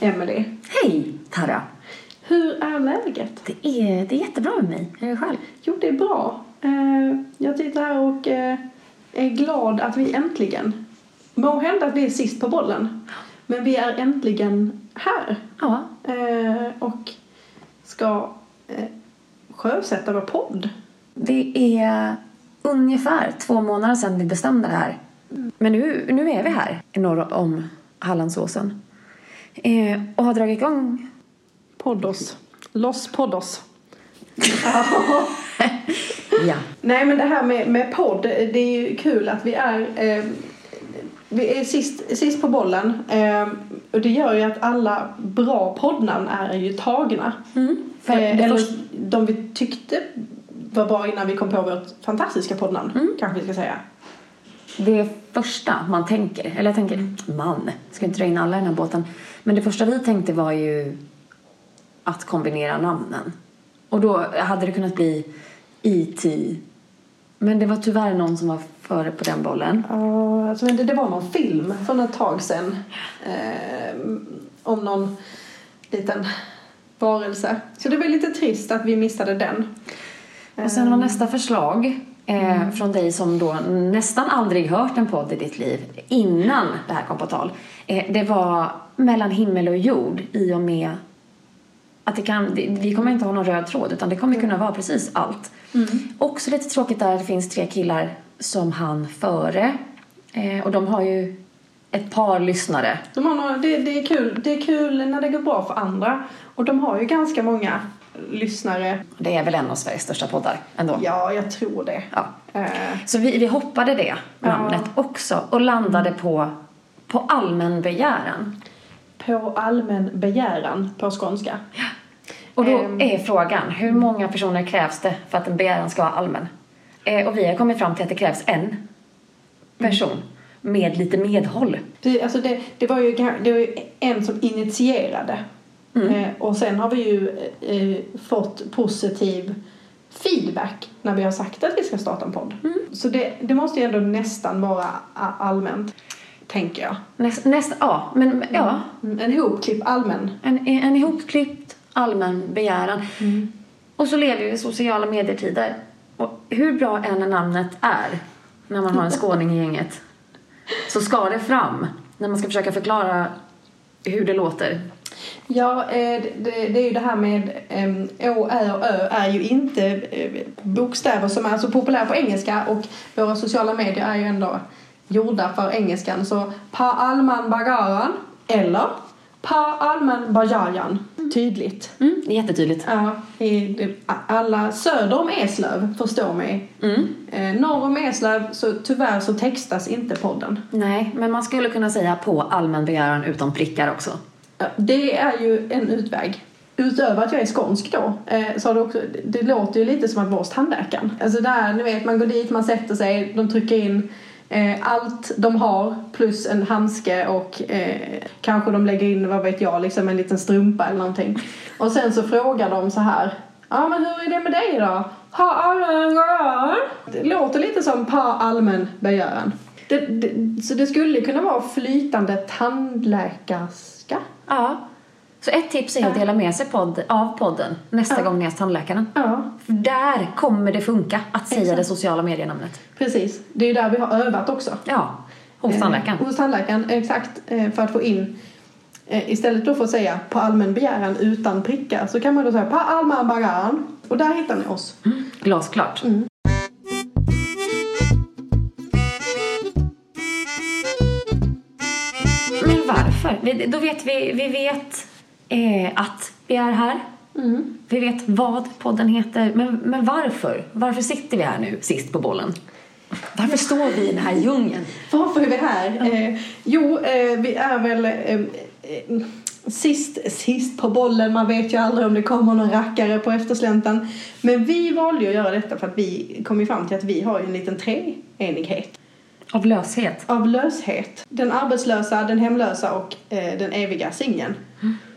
Emily. Hej Tara! Hur är läget? Det är, det är jättebra med mig. Hur är det själv? Jo, det är bra. Eh, Jag sitter här och eh, är glad att vi äntligen, må hända att vi är sist på bollen, men vi är äntligen här Ja. eh, och ska sjösätta vår podd. Det är ungefär två månader sedan vi bestämde det här. Men nu, nu är vi här norr om Hallandsåsen. Eh, och har dragit igång... Poddos. Loss poddos. Ja. Nej men det här med, med podd, det är ju kul att vi är, eh, vi är sist, sist på bollen. Eh, och det gör ju att alla bra poddnamn är ju tagna. För eh, det eller först- de vi tyckte var bra innan vi kom på vårt fantastiska poddnamn, kanske vi ska säga. Det första man tänker, eller jag tänker man, ska inte dra in alla i den här båten. Men det första vi tänkte var ju att kombinera namnen. Och då hade det kunnat bli E.T. Men det var tyvärr någon som var före på den bollen. Ja, alltså, men det, det var någon film för ett tag sedan eh, om någon liten varelse. Så det var lite trist att vi missade den. Och sen var nästa förslag eh, från dig som då nästan aldrig hört en podd i ditt liv innan det här kom på tal. Eh, det var mellan himmel och jord i och med att det kan, vi kommer inte ha någon röd tråd utan det kommer kunna vara precis allt. Också lite tråkigt där det finns tre killar som han före eh, och de har ju ett par lyssnare. De har några, det, det, är kul, det är kul när det går bra för andra. Och de har ju ganska många lyssnare. Det är väl en av Sveriges största poddar ändå. Ja, jag tror det. Ja. Eh, Så vi, vi hoppade det namnet Ja. också och landade på, på allmän begäran. på allmän begäran på skånska. Och då Ehm. är frågan, hur många personer krävs det för att en begäran ska vara allmän? Eh, och vi har kommit fram till att det krävs en person med lite medhåll. Det, alltså det, det, var ju, det var ju en som initierade. Eh, och sen har vi ju eh, fått positiv feedback när vi har sagt att vi ska starta en podd. Så det, det måste ju ändå nästan vara allmänt, tänker jag. Näst, nästa, ja, men ja, En hopklipp allmän. en, en ihopklippt allmän begäran. Och så lever vi i sociala medier-tider. Och hur bra än namnet är när man har en skåning i gänget så ska det fram när man ska försöka förklara hur det låter. Ja, eh, det, är ju det här med em, Å, Ä och Ö är ju inte eh, bokstäver som är så populära på engelska och våra sociala medier är ju ändå gjorda för engelskan. Så Pa Alman Bagaran eller Pa Alman Bajajan. Tydligt. Mm, jättetydligt. Ja, alla söder om Eslöv förstår mig. Mm. Eh, norr om Eslöv så tyvärr så textas inte podden. Nej, men man skulle kunna säga på allmän begäran utan prickar också. Det är ju en utväg. Utöver att jag är skånsk då, eh, så har det också, det låter ju lite som att vara hos tandläkaren. Alltså där, ni vet, man går dit, man sätter sig, de trycker in eh, allt de har plus en handske och eh, kanske de lägger in, vad vet jag, liksom en liten strumpa eller någonting. Och sen så frågar de så här, ja men hur är det med dig då? Ha allmän? Det låter lite som pa allmän begäran. Det, det, så det skulle kunna vara flytande tandläkars... Ja. Så ett tips är att dela med sig podd, av podden nästa gång ni är hos tandläkaren. Ja, För där kommer det funka att säga Exakt. det sociala medienamnet. precis. Det är ju där vi har övat också. Ja, hos tandläkaren. Eh, hos tandläkaren, exakt. Eh, för att få in, eh, istället då för att säga på allmän begäran utan prickar så kan man då säga på allmän begäran. Och där hittar ni oss. Glasklart. Men varför? Vi, då vet vi, vi vet eh, att vi är här. Vi vet vad podden heter. Men, men varför? Varför sitter vi här nu sist på bollen? Varför står vi i den här djungeln? Varför är vi här? Eh, jo, eh, vi är väl eh, eh, sist, sist på bollen. Man vet ju aldrig om det kommer någon rackare på eftersläntan. Men vi valde att göra detta för att vi kom ju fram till att vi har en liten treenighet. Av löshet. av löshet. Den arbetslösa, den hemlösa och eh, den eviga singeln.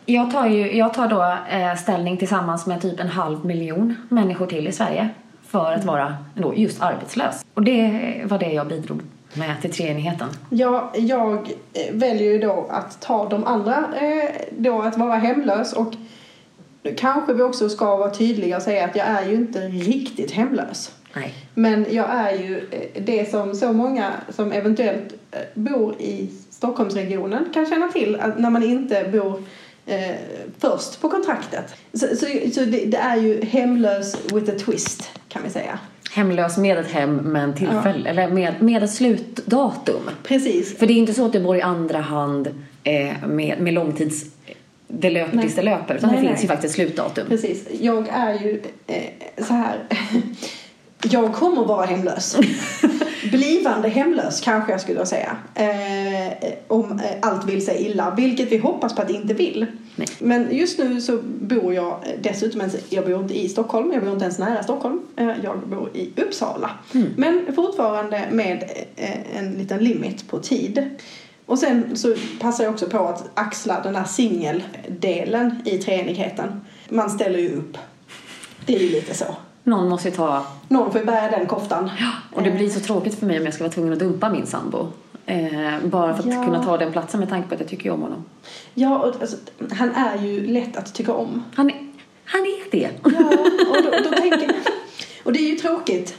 Jag tar, ju, jag tar då eh, ställning tillsammans med typ en halv miljon människor till i Sverige för att vara då just arbetslös. Och det var det jag bidrog med till treenigheten? Ja, jag eh, väljer ju då att ta de andra, eh, då att vara hemlös och kanske vi också ska vara tydliga och säga att jag är ju inte riktigt hemlös. Nej. Men jag är ju eh, det som så många som eventuellt eh, bor i Stockholmsregionen kan känna till att när man inte bor eh, först på kontraktet. Så, så, så det, det är ju hemlös with a twist kan vi säga. Hemlös med ett hem med en tillfälle, eller med, med ett slutdatum. Precis. För det är inte så att du bor i andra hand eh, med, med långtids... Det löper Nej. tills det löper, utan Nej, det nej. finns ju faktiskt slutdatum. Precis. Jag är ju eh, så här. Jag kommer vara hemlös. Blivande hemlös kanske jag skulle säga. Eh, om eh, allt vill sig illa, vilket vi hoppas på att det inte vill. Nej. Men just nu så bor jag eh, dessutom, ens- jag bor inte i Stockholm, jag bor inte ens nära Stockholm. Eh, jag bor i Uppsala. Men fortfarande med eh, en liten limit på tid. Och sen så passar jag också på att axla den här singeldelen i treenigheten. Man ställer ju upp. Det är ju lite så. Någon måste ju ta... Någon får ju bära den koftan. Och det blir så tråkigt för mig om jag ska vara tvungen att dumpa min sambo. Eh, bara för att Ja. kunna ta den platsen med tanke på att jag tycker om honom. Ja, och alltså, han är ju lätt att tycka om. Han är, han är det. Ja, och då, då tänker jag... Och det är ju tråkigt.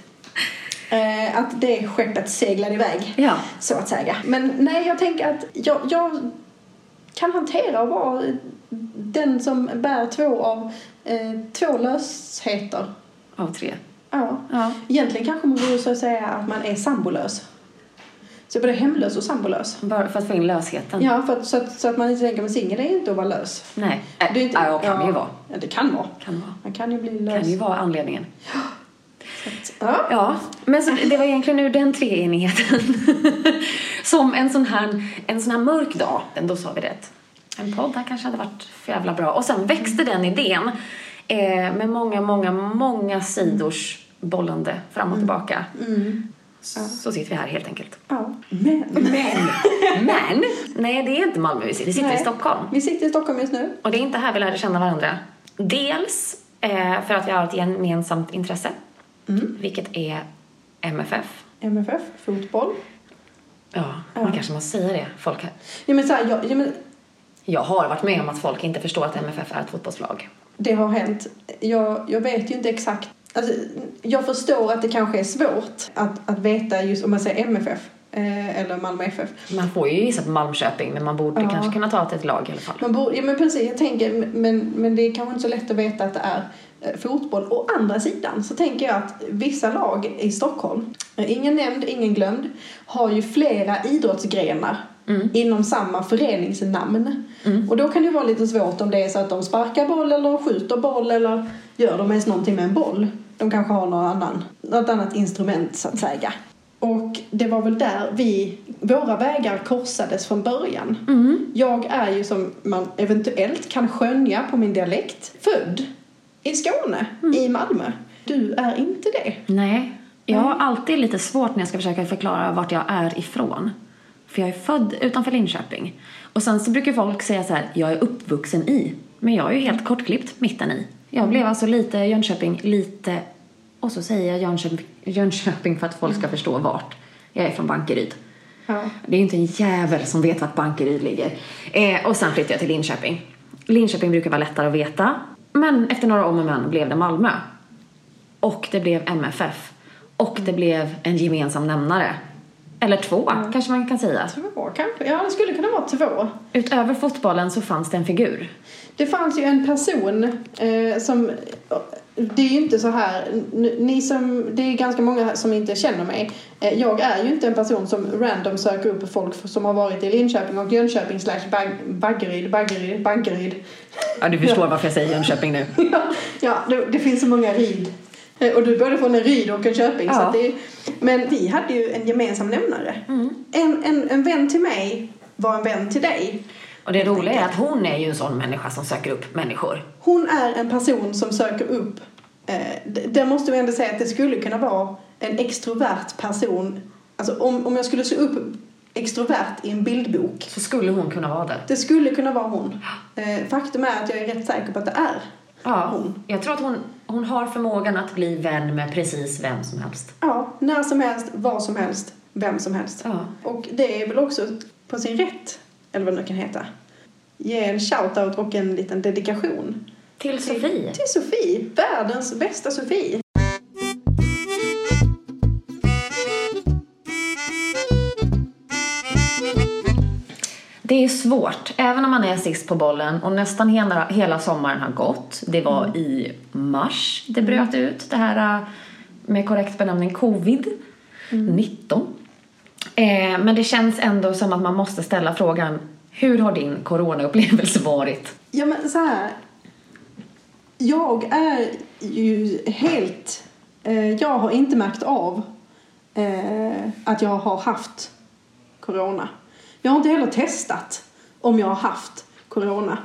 Eh, att det skeppet seglar iväg. Ja. Så att säga. Men nej, jag tänker att jag, jag kan hantera att vara den som bär två av eh, två lösheter. Av tre. Ja. Ja. Egentligen kanske man borde så säga att man är sambolös. Så både hemlös och sambolös. Bara för att få in lösheten. Ja, för att, så, att, så att man inte tänker att singel är inte att vara lös. Nej. Det är inte- ja, kan det ju vara. Ja, det kan vara. Kan vara. Man kan ju bli lös. Kan ju vara anledningen. Ja. Ja, men så, det var egentligen ur den treenigheten som en sån här, en sån här mörk dag, då sa vi rätt. En podd här kanske hade varit för jävla bra. Och sen växte den idén eh, med många, många, många sidors bollande fram och tillbaka. Mm. Så sitter vi här helt enkelt. ja. Men. Men, men, nej det är inte Malmö vi sitter, vi sitter Nej. i Stockholm. Vi sitter i Stockholm just nu. Och det är inte här vi lärde känna varandra. Dels eh, för att vi har ett gemensamt intresse, Mm. vilket är MFF. MFF, fotboll. Ja, man kanske måste säga det. Folk, Ja, men så här, jag, ja, men jag har varit med om att folk inte förstår att MFF är ett fotbollslag. Det har hänt. Jag, jag vet ju inte exakt. Alltså, jag förstår att det kanske är svårt att, att veta just om man säger MFF eh, eller Malmö FF. Man får ju gissa på Malmköping, men man borde Ja. kanske kunna ta till ett lag i alla fall. Man borde, ja men precis, jag tänker, men, men det är kanske inte så lätt att veta att det är eh, fotboll. Å andra sidan så tänker jag att vissa lag i Stockholm, eh, ingen nämnd, ingen glömd, har ju flera idrottsgrenar inom samma föreningsnamn. Och då kan det vara lite svårt om det är så att de sparkar boll eller skjuter boll eller gör de ens någonting med en boll. De kanske har någon annan, något annat instrument så att säga. Och det var väl där vi, våra vägar korsades från början. Jag är ju som man eventuellt kan skönja på min dialekt född i Skåne, i Malmö. Du är inte det. Nej, jag har alltid lite svårt när jag ska försöka förklara vart jag är ifrån. För jag är född utanför Linköping. Och sen så brukar folk säga så här, jag är uppvuxen i. Men jag är ju helt kortklippt mitten i. Jag blev alltså lite Jönköping, lite... Och så säger jag Jönköping, Jönköping för att folk ska förstå vart. Jag är från Bankeryd. Ja. Det är ju inte en jävel som vet vart Bankeryd ligger. Eh, och sen flyttade jag till Linköping. Linköping brukar vara lättare att veta. Men efter några om och men blev det Malmö. Och det blev MFF. Och det blev en gemensam nämnare. Eller två, kanske man kan säga. Två kanske? Ja, det skulle kunna vara två. Utöver fotbollen så fanns det en figur. Det fanns ju en person eh, som... Det är ju inte så här... Ni som, det är ganska många som inte känner mig. Eh, jag är ju inte en person som random söker upp folk som har varit i Linköping och Jönköping slash Bag- Baggeryd, Baggeryd, Bankeryd. Ja, du förstår varför jag säger Jönköping nu. ja, ja det, det finns så många Ryd. Eh, Och du både från en Ryd och en Köping. Så Ja. att det, men vi hade ju en gemensam nämnare. En, en, en vän till mig var en vän till dig. Och det roliga är att hon är ju en sån människa som söker upp människor. Hon är en person som söker upp. Eh, där måste vi ändå säga att det skulle kunna vara en extrovert person. Alltså om, om jag skulle se upp extrovert i en bildbok. Så skulle hon kunna vara det. Det skulle kunna vara hon. Eh, faktum är att jag är rätt säker på att det är Ja, hon. jag tror att hon, hon har förmågan att bli vän med precis vem som helst. Ja, när som helst, var som helst. vem som helst. Ja. Och det är väl också på sin rätt, eller vad det nu kan heta. Ge en shout-out och en liten dedikation. Till Sofie. Till Sofie, världens bästa Sofie. Det är svårt, även om man är sist på bollen och nästan hela, hela sommaren har gått. Det var Mm. i mars det bröt ut, det här äh, med korrekt benämning covid-19. Eh, men det känns ändå som att man måste ställa frågan, hur har din coronaupplevelse varit? Ja men så här. Jag är ju helt... Eh, jag har inte märkt av eh, att jag har haft corona. Jag har inte heller testat om jag har haft corona.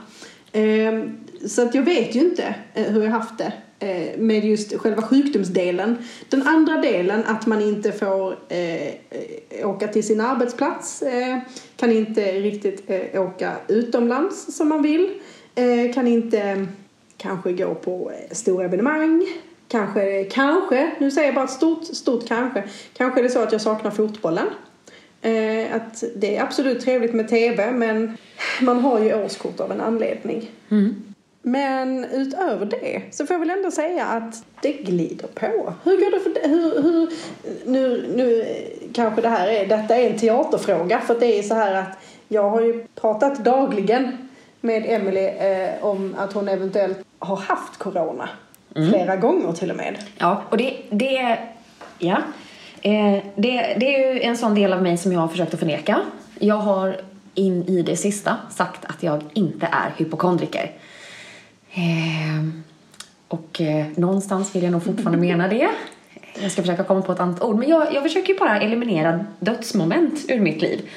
Ehm, så att jag vet ju inte eh, hur jag har haft det eh, med just själva sjukdomsdelen. Den andra delen, att man inte får eh, åka till sin arbetsplats, eh, kan inte riktigt eh, åka utomlands som man vill, eh, kan inte kanske gå på stora evenemang, kanske, kanske, nu säger jag bara ett stort, stort kanske, kanske är det så att jag saknar fotbollen. Eh, att det är absolut trevligt med TV men man har ju årskort av en anledning. Men utöver det så får jag väl ändå säga att det glider på. Hur går det för? Hur, hur, nu, nu kanske det här är, detta är en teaterfråga för det är så här att jag har ju pratat dagligen med Emily eh, om att hon eventuellt har haft corona. Flera gånger till och med. Ja, och det, det, ja. Eh, det, det är ju en sån del av mig som jag har försökt att förneka. Jag har in i det sista sagt att jag inte är hypokondriker. Eh, och eh, någonstans vill jag nog fortfarande mena det. Jag ska försöka komma på ett annat ord. Men jag, jag försöker ju bara eliminera dödsmoment ur mitt liv.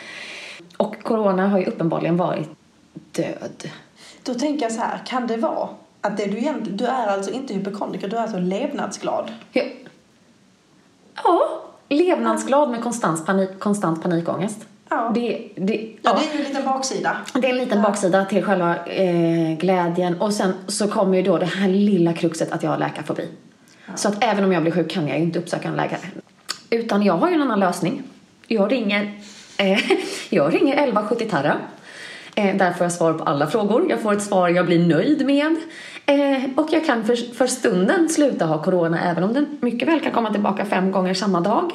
Och corona har ju uppenbarligen varit död. Då tänker jag så här, kan det vara att det du egentligen, du är alltså inte hypokondriker, du är alltså levnadsglad? Ja, ja levnadsglad med konstant, panik, konstant panikångest. Ja. Det, det, Ja, ja. det är ju en liten baksida. Det är en liten baksida till själva eh, glädjen. Och sen så kommer ju då det här lilla kruxet att jag har läkarfobi. Så att även om jag blir sjuk kan jag ju inte uppsöka en läkare. Utan jag har ju en annan lösning. Jag ringer, eh, jag ringer 1170 Tarra. Eh, där får jag svar på alla frågor. Jag får ett svar jag blir nöjd med. Eh, och jag kan för, för stunden sluta ha corona även om den mycket väl kan komma tillbaka fem gånger samma dag.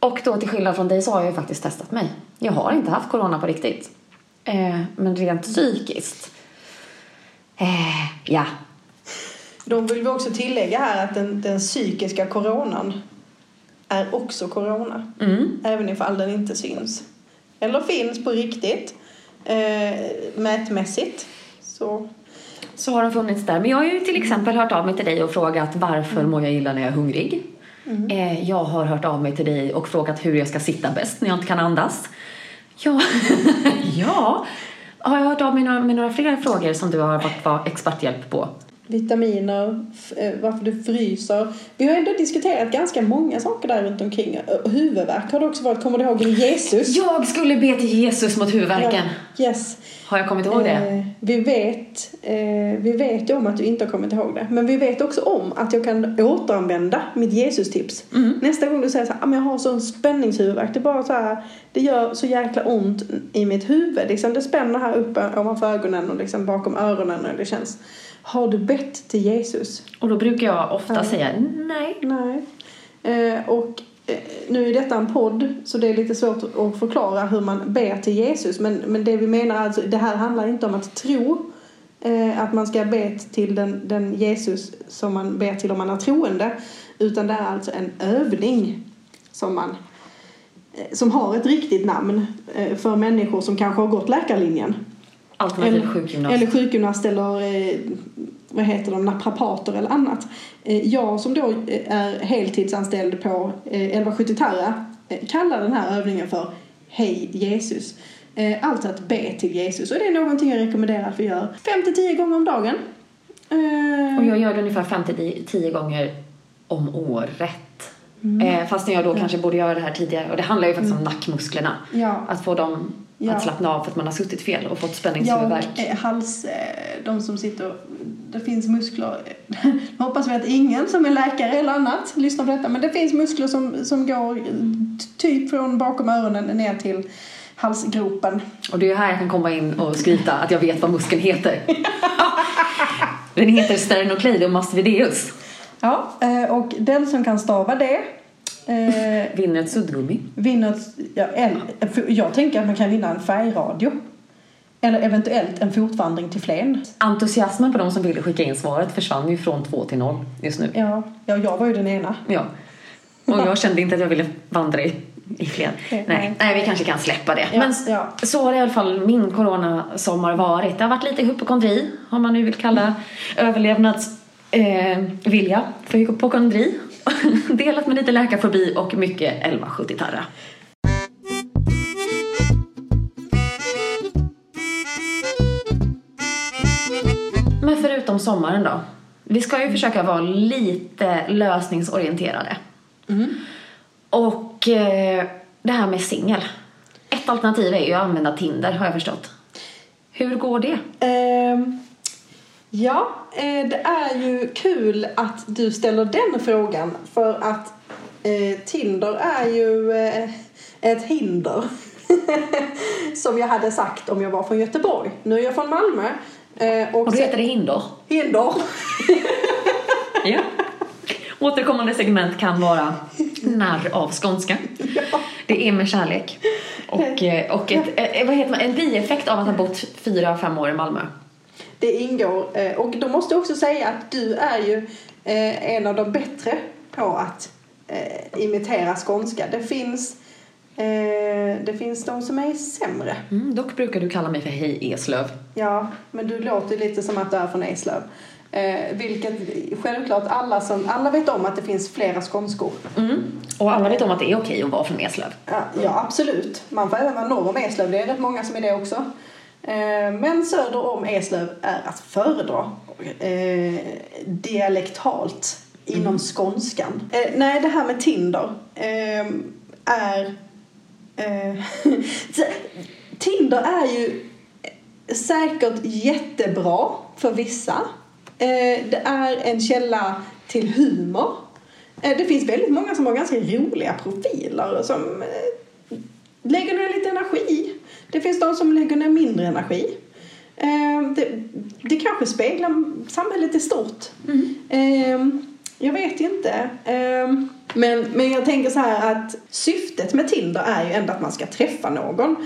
Och då till skillnad från dig så har jag ju faktiskt testat mig. Jag har inte haft corona på riktigt. Eh, men rent psykiskt. Eh, ja. Då vill vi också tillägga här att den, den psykiska coronan är också corona. Mm. Även ifall den inte syns. Eller finns på riktigt. Eh, mätmässigt. Så Så har den funnits där. Men jag har ju till exempel hört av mig till dig och frågat varför mår jag illa när jag är hungrig. Eh, jag har hört av mig till dig och frågat hur jag ska sitta bäst när jag inte kan andas. Ja, ja. Har jag hört av mig några, med några fler frågor som du har fått vara experthjälp på? Vitaminer, eh, varför du fryser. Vi har ändå diskuterat ganska många saker där runt omkring. Eh, Huvudvärk har det också varit. Kommer du ihåg Jesus? Jag skulle be till Jesus mot huvudvärken. Ja, yes. Har jag kommit ihåg det? Eh, vi, vet, eh, vi vet ju om att du inte har kommit ihåg det. Men vi vet också om att jag kan återanvända mitt Jesus-tips. Mm. Nästa gång du säger så här, "Ah, jag har sån spänningshuvudvärk. Det bara så här, det gör så jäkla ont i mitt huvud. Liksom, det spänner här uppe ovanför ögonen och liksom bakom öronen. Och det känns, har du bett till Jesus? Och då brukar jag ofta Ja. säga nej. Nej. Eh, och nu är detta en podd så det är lite svårt att förklara hur man ber till Jesus. Men, men det vi menar alltså, det här handlar inte om att tro eh, att man ska be till den, den Jesus som man ber till om man är troende. Utan det är alltså en övning som man eh, som har ett riktigt namn eh, för människor som kanske har gått läkarlinjen. Alternativt sjukgymnast. Eller sjukgymnast eller eh, vad heter de, naprapater eller annat. Eh, jag som då eh, är heltidsanställd på eh, 1170 Tarra eh, kallar den här övningen för Hej Jesus. Alltså att be till Jesus. Och det är någonting jag rekommenderar att vi gör 5-10 gånger om dagen. Och jag gör det ungefär 5-10 gånger om året. Eh, fastän jag då kanske borde göra det här tidigare. Och det handlar ju faktiskt om nackmusklerna. Ja. Att få dem Ja. att slappna av för att man har suttit fel och fått Ja, spänningshuvudvärk. eh, hals, eh, de som sitter, det finns muskler. Nu hoppas vi att ingen som är läkare eller annat lyssnar på detta, men det finns muskler som, som går typ från bakom öronen ner till halsgropen. Och det är här jag kan komma in och skryta att jag vet vad muskeln heter. Den heter sternocleidomastoideus. mastoideus. Ja, eh, och den som kan stava det eh, Vinner ett suddgummi. vinner ett, ja, en, jag tänker att man kan vinna en färgradio. Eller eventuellt en fotvandring till Flen. Entusiasmen på de som ville skicka in svaret försvann ju från två till noll just nu. Ja, ja, jag var ju den ena. Ja. Och jag kände inte att jag ville vandra i, i Flen. Nej. Nej, nej, vi kanske kan släppa det. Ja, Men ja. så har i alla fall min coronasommar varit. Det har varit lite hypokondri, om man nu vill kalla överlevnadsvilja eh, för hypokondri. Delat med lite läkarfobi och mycket 1170-tarra. Men förutom sommaren då? Vi ska ju försöka vara lite lösningsorienterade. Och eh, det här med singel. Ett alternativ är ju att använda Tinder har jag förstått. Hur går det? Ehm, ja, eh, det är ju kul att du ställer den frågan för att eh, Tinder är ju eh, ett hinder. Som jag hade sagt om jag var från Göteborg. Nu är jag från Malmö. eh, och Och sen- heter det hinder. hinder. Ja. Återkommande segment kan vara narr av skånska. Det är med kärlek. Och, och ett, vad heter man, en bieffekt av att ha bott fyra, fem år i Malmö. Det ingår. eh, Och då måste jag också säga att du är ju eh, en av de bättre på att eh, imitera skånska. Det finns, det finns de som är sämre. Mm, dock brukar du kalla mig för Hej Eslöv. Ja, men du låter lite som att du är från Eslöv. Eh, vilket självklart alla som, alla vet om att det finns flera skånskor. Mm. Och alla vet om att det är okej att vara från Eslöv. Ja, ja, absolut. Man får även vara norr om Eslöv. Det är rätt många som är det också. Eh, men söder om Eslöv är att föredra eh, dialektalt inom skånskan. Eh, nej, det här med Tinder är... Tinder är ju säkert jättebra för vissa. Det är en källa till humor. Det finns väldigt många som har ganska roliga profiler som lägger ner lite energi. Det finns de som lägger ner mindre energi. Eh, det, det kanske speglar samhället i stort. Eh, jag vet inte. Eh, men, men jag tänker så här att syftet med Tinder är ju ändå att man ska träffa någon.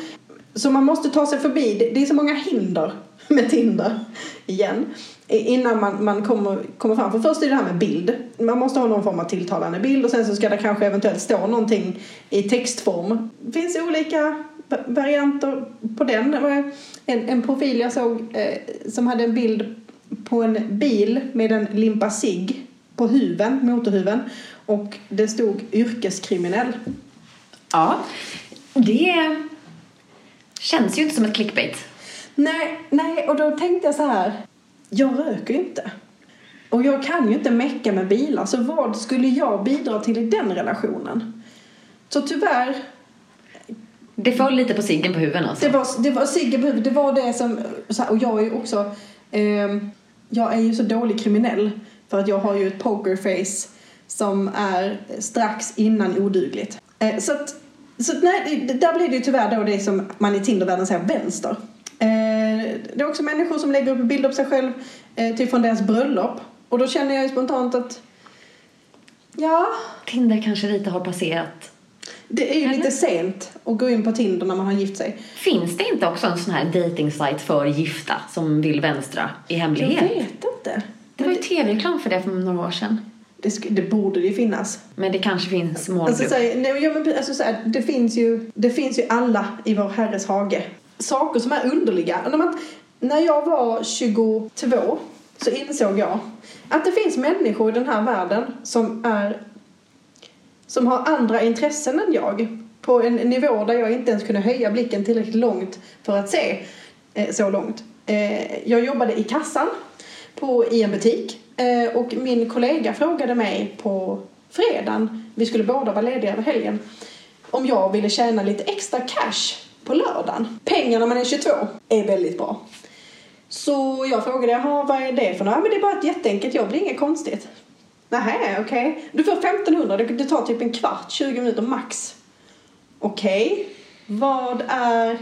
Så man måste ta sig förbi, det, är så många hinder med Tinder igen. Innan man, man kommer, kommer fram. För först är det här med bild. Man måste ha någon form av tilltalande bild och sen så ska det kanske eventuellt stå någonting i textform. Det finns olika varianter på den. Det var En, en profil jag såg eh, som hade en bild på en bil med en limpa cigg på huven, motorhuven. Och det stod yrkeskriminell. Ja. Det känns ju inte som ett clickbait. Nej, nej, och då tänkte jag så här. Jag röker ju inte. Och jag kan ju inte mecka med bilar, så vad skulle jag bidra till i den relationen? Så tyvärr, Det föll lite på ciggen på huven alltså. det var, det var Sigge på huvudet, det var det som, och jag är ju också, ehm, jag är ju så dålig kriminell för att jag har ju ett pokerface som är strax innan odugligt. Eh, så att, så att, nej, där blir det ju tyvärr då det som man i Tindervärlden säger vänster. Eh, det är också människor som lägger upp bilder på sig själv eh, typ från deras bröllop. Och då känner jag ju spontant att ja, Tinder kanske lite har passerat. Det är ju lite sent att gå in på Tinder när man har gift sig. Finns det inte också en sån här dating-sajt för gifta som vill vänstra i Jag hemlighet? vet inte. Det var ju tv-reklam för det för några år sedan. Det, sk- det borde det ju finnas. Men det kanske finns Alltså, målgrupp. så här, nej, ja, men, alltså, så här, det, finns ju, det finns ju alla i vår herres hage. Saker som är underliga. När, man, när jag var 22 så insåg jag att det finns människor i den här världen som är som har andra intressen än jag på en nivå där jag inte ens kunde höja blicken tillräckligt långt för att se eh, så långt. Eh, jag jobbade i kassan på, i en butik eh, och min kollega frågade mig på fredagen, vi skulle båda vara lediga över helgen, om jag ville tjäna lite extra cash på lördagen. Pengar när man är 22 är väldigt bra. Så jag frågade, jaha vad är det för något? Ja men det är bara ett jätteenkelt jobb, det är inget konstigt. Nähä, okej. Okay. Du får 1500, det, tar typ en kvart, 20 minuter max. Okej, okay. vad är,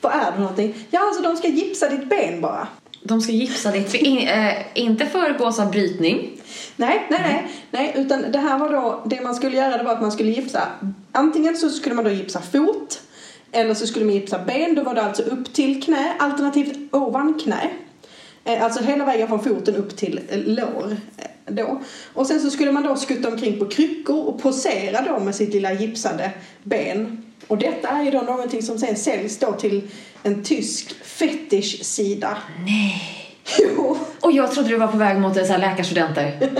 vad är det för någonting? Ja alltså de ska gipsa ditt ben bara. De ska gipsa ditt, för in, äh, inte föregås av brytning. Nej, nej, nej, nej, utan det här var då, det man skulle göra det var att man skulle gipsa, antingen så skulle man då gipsa fot, eller så skulle man gipsa ben, då var det alltså upp till knä, alternativt ovan knä. Eh, alltså hela vägen från foten upp till lår. Eh, då. Och sen så skulle man då skutta omkring på kryckor och posera då med sitt lilla gipsade ben. Och detta är ju då någonting som sen säljs då till en tysk fetish-sida. Nej. Jo. Och jag trodde du var på väg mot så här läkarstudenter.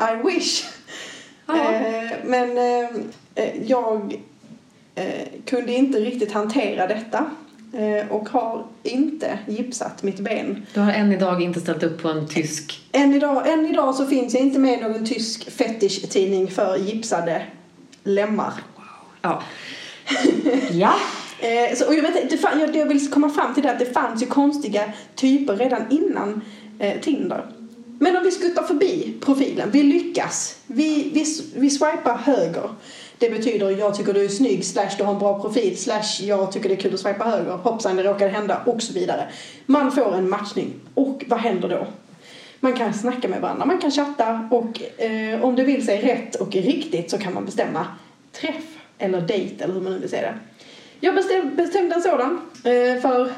I wish. Eh, men eh, eh, jag eh, kunde inte riktigt hantera detta eh, och har inte gipsat mitt ben. Du har än idag inte ställt upp på en tysk... Än idag, än idag så finns jag inte med i någon tysk fetish-tidning för gipsade lemmar. Wow. Ja. ja. Eh, så, och jag, vet, det, jag, jag vill komma fram till det att det fanns ju konstiga typer redan innan eh, Tinder. Men om vi skuttar förbi profilen, vi lyckas, vi, vi, vi swipar höger. Det betyder jag tycker du är snygg, slash du har en bra profil, slash jag tycker det är kul att swipa höger, hoppsan det råkade hända och så vidare. Man får en matchning och vad händer då? Man kan snacka med varandra, man kan chatta och eh, om det vill sig rätt och riktigt så kan man bestämma träff eller dejt eller hur man nu vill säga det. Jag bestäm, bestämde en sådan eh, för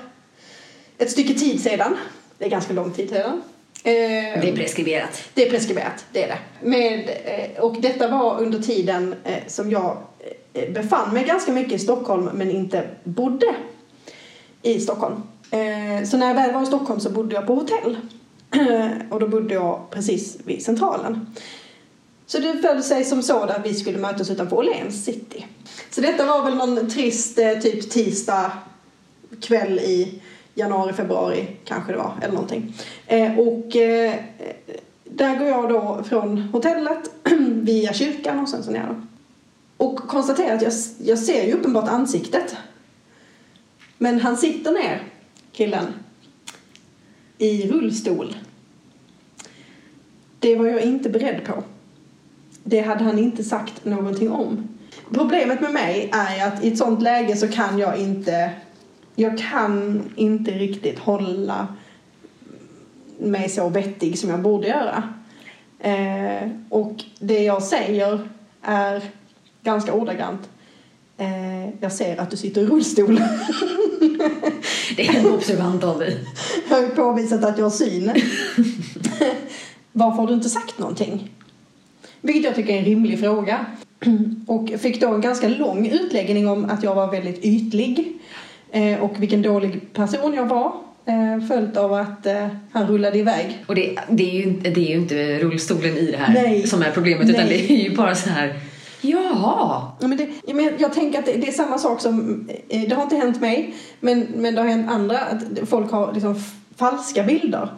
ett stycke tid sedan. Det är ganska lång tid sedan. Eh, det är preskriberat. Det är preskriberat, det är det. Med, eh, och detta var under tiden eh, som jag befann mig ganska mycket i Stockholm men inte bodde i Stockholm. Så när jag väl var i Stockholm så bodde jag på hotell. och då bodde jag precis vid Centralen. Så det föll sig som så att vi skulle mötas utanför Åhléns city. Så detta var väl någon trist typ tisdag kväll i januari, februari kanske det var, eller någonting. Eh, och eh, där går jag då från hotellet via kyrkan och sen så ner. Och konstaterar att jag, jag ser ju uppenbart ansiktet. Men han sitter ner, killen, i rullstol. Det var jag inte beredd på. Det hade han inte sagt någonting om. Problemet med mig är att i ett sånt läge så kan jag inte jag kan inte riktigt hålla mig så vettig som jag borde göra. Eh, och det jag säger är ganska ordagrant. Eh, jag ser att du sitter i rullstol. det är observant av dig. Jag har påvisat att jag har syn. Varför har du inte sagt någonting? Vilket jag tycker är en rimlig fråga. Och fick då en ganska lång utläggning om att jag var väldigt ytlig eh, och vilken dålig person jag var. Eh, följt av att eh, han rullade iväg. Och det, det, är ju, det är ju inte rullstolen i det här Nej. som är problemet Nej. utan det är ju bara så här Jaha! Ja, men det, jag tänker att det, det, är samma sak som, det har inte hänt mig, men, men det har hänt andra, att folk har liksom falska bilder.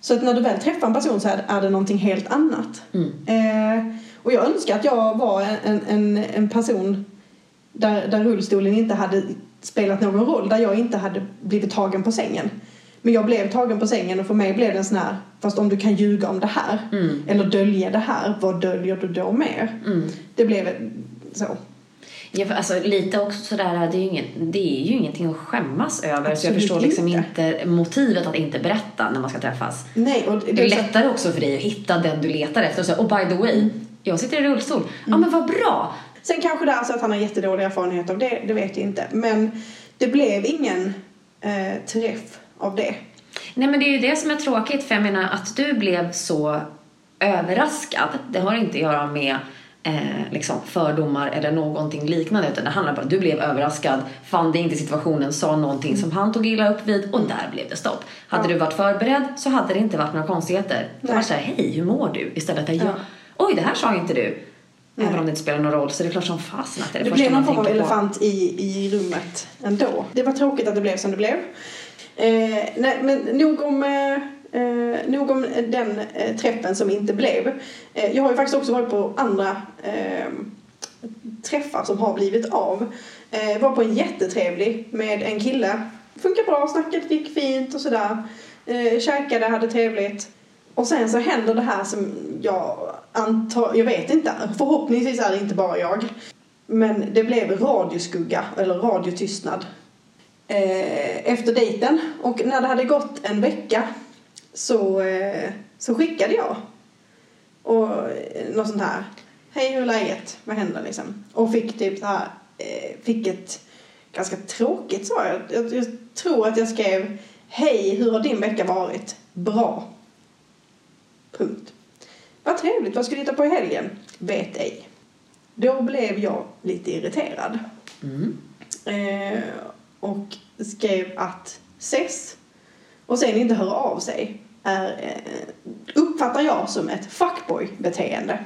Så att när du väl träffar en person så är, är det någonting helt annat. Mm. Eh, och jag önskar att jag var en, en, en person där, där rullstolen inte hade spelat någon roll, där jag inte hade blivit tagen på sängen. Men jag blev tagen på sängen och för mig blev det en sån här, fast om du kan ljuga om det här mm. eller dölja det här, vad döljer du då mer? Mm. Det blev så. Ja, för alltså, lite också sådär, det är, ju inget, det är ju ingenting att skämmas över. Absolut så jag förstår liksom inte. inte motivet att inte berätta när man ska träffas. Nej, och det, det är lättare också för dig att hitta den du letar efter. Och, så, och by the way, mm. jag sitter i rullstol. Mm. Ja men vad bra! Sen kanske det är så att han har jättedålig erfarenhet av det, det vet jag inte. Men det blev ingen eh, träff av det. Nej men det är ju det som är tråkigt för jag menar att du blev så överraskad. Det har inte att göra med eh, liksom fördomar eller någonting liknande utan det handlar bara om att du blev överraskad, fann dig inte i situationen, sa någonting som han tog illa upp vid och där blev det stopp. Hade ja. du varit förberedd så hade det inte varit några konstigheter. Det var såhär, hej hur mår du? Istället för ja. oj det här sa inte du. Nej. Även om det inte spelar någon roll så det är klart som fasen att det är det, det blev någon form av elefant i, i rummet ändå. Det var tråkigt att det blev som det blev. Eh, nej, men nog om, eh, eh, nog om den eh, träffen som inte blev. Eh, jag har ju faktiskt också varit på andra eh, träffar som har blivit av. Eh, var på en jättetrevlig med en kille. Funkar bra, snacket gick fint och sådär. Eh, käkade, hade trevligt. Och sen så händer det här som jag Anta, jag vet inte, förhoppningsvis är det inte bara jag. Men det blev radioskugga, eller radiotystnad. Eh, efter dejten. Och när det hade gått en vecka så, eh, så skickade jag. Och eh, något sånt här. Hej, hur är läget? Vad händer liksom? Och fick typ så här, eh, fick ett ganska tråkigt svar. Jag, jag, jag tror att jag skrev Hej, hur har din vecka varit? Bra. Punkt. Vad trevligt, vad ska du hitta på i helgen? Vet ej. Då blev jag lite irriterad. Mm. Eh, och skrev att ses och sen inte höra av sig är, eh, uppfattar jag som ett fuckboy-beteende.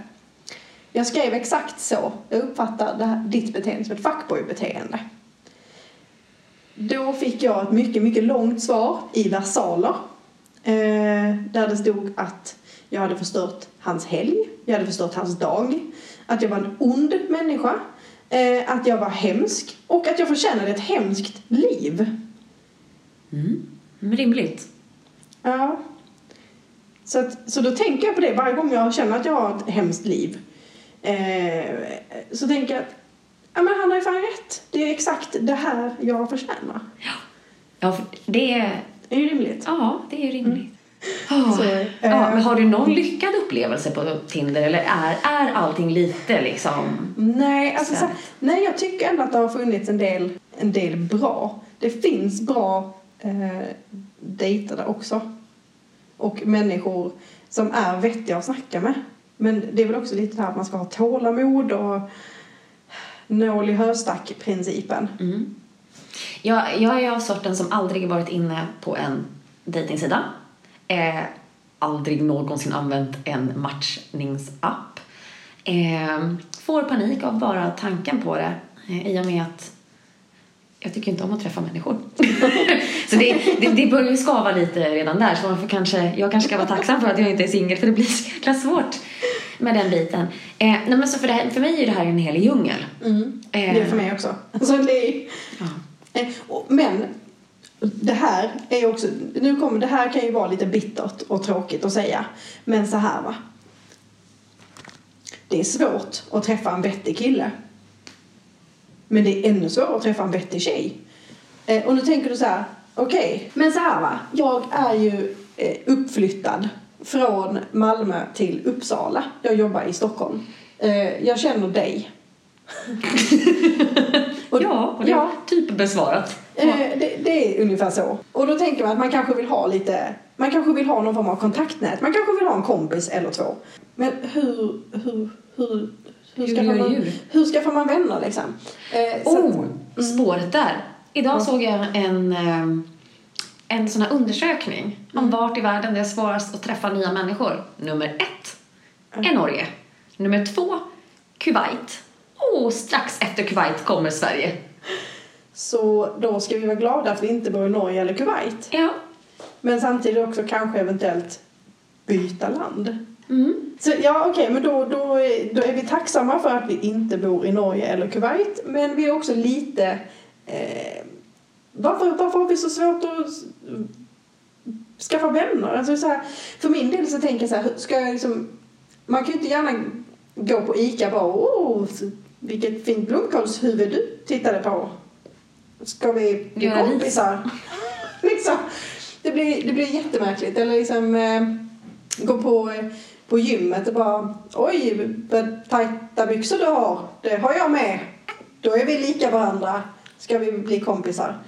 Jag skrev exakt så. Jag uppfattar det här, ditt beteende som ett fuckboy-beteende. Då fick jag ett mycket, mycket långt svar i versaler. Eh, där det stod att jag hade förstört hans helg, jag hade förstört hans dag, att jag var en ond människa, eh, att jag var hemsk och att jag förtjänade ett hemskt liv. Mm. Rimligt. Ja. Så, att, så då tänker jag på det varje gång jag känner att jag har ett hemskt liv. Eh, så tänker jag att ja, men han har ju fan rätt. Det är exakt det här jag förtjänar. Ja, för det är... Det är ju rimligt. Ja, det är rimligt. Oh. Så, eh, ja, men har du någon lyckad upplevelse på Tinder eller är, är allting lite liksom... Nej, alltså, Så. så, nej, jag tycker ändå att det har funnits en del, en del bra. Det finns bra eh, dejter där också. Och människor som är vettiga att snacka med. Men det är väl också lite det här att man ska ha tålamod och nål i höstack-principen. Mm. Jag, jag är av sorten som aldrig varit inne på en dejtingsida. Eh, aldrig någonsin använt en matchningsapp. Eh, får panik av bara tanken på det eh, i och med att jag tycker inte om att träffa människor. så det, det, det börjar ju skava lite redan där så man får kanske, jag kanske ska vara tacksam för att jag inte är singel för det blir så jäkla svårt med den biten. Eh, nej men så för, här, för mig är det här en hel djungel. Mm. Det är Eh, för mig också. Alltså, det är, Ja. Eh, Men det här är också, nu kommer, det här kan ju vara lite bittert och tråkigt att säga. Men så här va. Det är svårt att träffa en vettig kille. Men det är ännu svårare att träffa en vettig tjej. Eh, och nu tänker du så här, okej, men så här va. Jag är ju eh, uppflyttad från Malmö till Uppsala. Jag jobbar i Stockholm. Eh, jag känner dig. Och- ja, och det är ja. typ besvarat. Eh, det, är ungefär så. Och då tänker man att man kanske vill ha lite, man kanske vill ha någon form av kontaktnät. Man kanske vill ha en kompis eller två. Men hur, hur, hur, hur, Hur skaffar, man, hur skaffar man vänner liksom? Eh, så att- Oh, spåret där. Idag såg jag en, eh, en sån här undersökning om vart i världen det är svårast att träffa nya människor. Nummer ett är Norge. Nummer två, Kuwait. Och strax efter Kuwait kommer Sverige. Så då ska vi vara glada att vi inte bor i Norge eller Kuwait. Ja. Men samtidigt också kanske eventuellt byta land. Mm. Så ja, okej, men då, då, då är vi tacksamma för att vi inte bor i Norge eller Kuwait. Men vi är också lite... Eh, varför, varför har vi så svårt att skaffa vänner? Alltså så här, för min del så tänker jag så här, ska jag liksom... Man kan ju inte gärna gå på ICA och bara åh, vilket fint blomkålshuvud du tittade på. Ska vi bli Göra kompisar? liksom. Det blir, det blir jättemärkligt. Eller liksom eh, gå på, på gymmet och bara oj vad tajta byxor du har. Det har jag med. Då är vi lika varandra. Ska vi bli kompisar?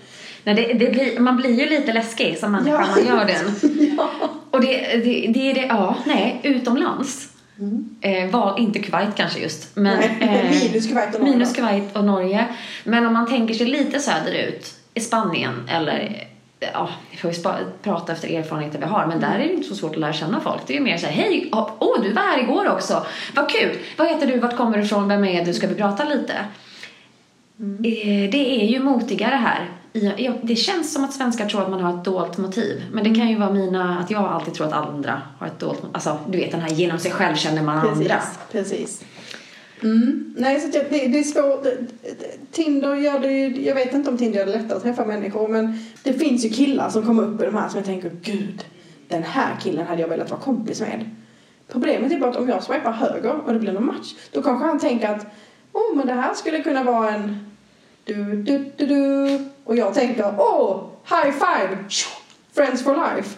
Nej, det, det blir, man blir ju lite läskig som människa Ja. man gör den. ja. Och det, det, det är det, ja, nej, utomlands. Eh, var inte Kuwait kanske just. Men, Mm. Nej, eh, minus Kuwait och Norge. Minus Kuwait och Norge. Men om man tänker sig lite söderut, i Spanien eller Ja, vi får ju prata efter erfarenheter vi har, men där är det inte så svårt att lära känna folk. Det är ju mer såhär, hej, åh, oh, du var här igår också, vad kul, vad heter du, vart kommer du ifrån, vem är du, ska vi prata lite? Eh, Det är ju motigare här. Ja, Det känns som att svenskar tror att man har ett dolt motiv. Men det kan ju vara mina, att jag alltid tror att andra har ett dolt motiv. Alltså, du vet den här genom sig själv känner man andra. Precis, precis. Mm. Nej, så det, det är svårt. Tinder gör det ju, jag vet inte om Tinder gör det lättare att träffa människor men det finns ju killar som kommer upp i de här som jag tänker, gud, den här killen hade jag velat vara kompis med. Problemet är bara att om jag swipar höger och det blir någon match, då kanske han tänker att, oh men det här skulle kunna vara en du, du, du, du. Och jag tänker, åh, oh, high five, friends for life.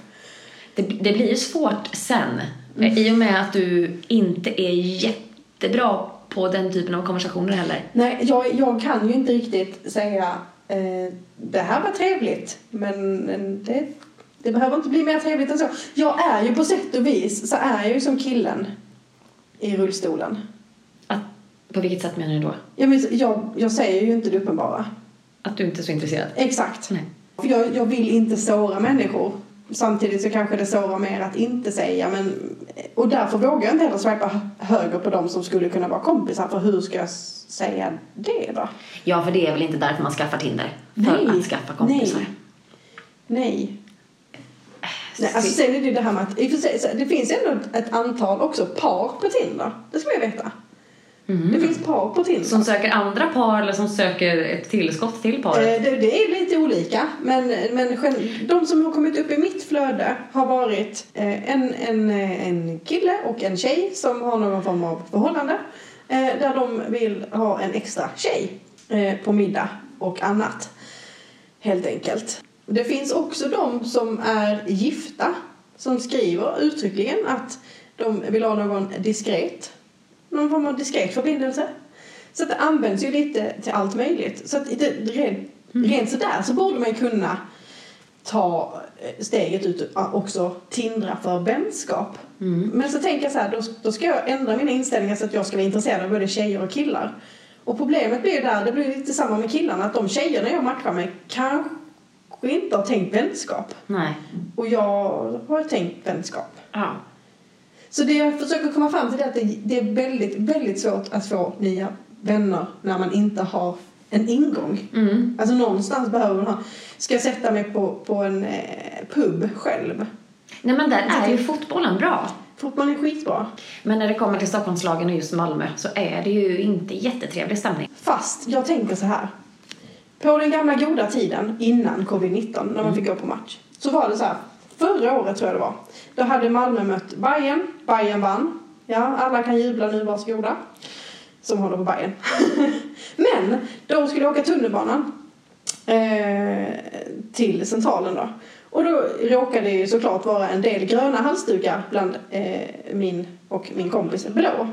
Det, det blir ju svårt sen. Mm. I och med att du inte är jättebra på den typen av konversationer heller. Nej, jag, jag kan ju inte riktigt säga eh, det här var trevligt, men det, det behöver inte bli mer trevligt än så. Jag är ju på sätt och vis, så är jag ju som killen i rullstolen. På vilket sätt menar du då? Ja, men jag, jag säger ju inte det uppenbara. Att du inte är så intresserad? Exakt. Nej. För jag, jag vill inte såra människor. Samtidigt så kanske det sårar mer att inte säga. Men, och därför vågar jag inte heller swipa höger på dem som skulle kunna vara kompisar. För hur ska jag säga det då? Ja, för det är väl inte därför man skaffar Tinder? För nej, att skaffa kompisar? Nej. Nej. Nej, alltså sen är det det här med att det finns ändå ett antal också par på Tinder. Det ska man ju veta. Mm. Det finns par på Tinder. Som söker andra par eller som söker ett tillskott till paret? Eh, det, det, är lite olika. Men, men de som har kommit upp i mitt flöde har varit eh, en, en, en kille och en tjej som har någon form av förhållande. Eh, där de vill ha en extra tjej på middag och annat. Helt enkelt. Det finns också de som är gifta som skriver uttryckligen att de vill ha någon diskret någon form av diskret förbindelse. Så att det används ju lite till allt möjligt. Så att det, rent, mm. rent sådär så borde man kunna ta eh, steget ut och också tindra för vänskap. Mm. Men så tänker jag så här, då, då ska jag ändra mina inställningar så att jag ska vara intresserad av både tjejer och killar. Och problemet blir där, det blir lite samma med killarna, att de tjejerna jag matchar med kanske inte har tänkt vänskap. Nej. Och jag har tänkt vänskap. Ja. Så det jag försöker komma fram till är att det, är väldigt, väldigt svårt att få nya vänner när man inte har en ingång. Mm. Alltså någonstans behöver man ha, ska jag sätta mig på, på en eh, pub själv? Nej men där är ju fotbollen bra. Fotbollen är skitbra. Men när det kommer till Stockholmslagen och just Malmö så är det ju inte jättetrevlig stämning. Fast jag tänker så här. På den gamla goda tiden innan covid-19 när man mm. fick gå på match så var det så här. Förra året tror jag det var. Då hade Malmö mött Bayern. Bayern vann. Ja, alla kan jubla nu, varsågoda. Som håller på Bayern. Men de skulle åka tunnelbanan eh, till Centralen då. Och då råkade det ju såklart vara en del gröna halsdukar bland eh, min och min kompis blå.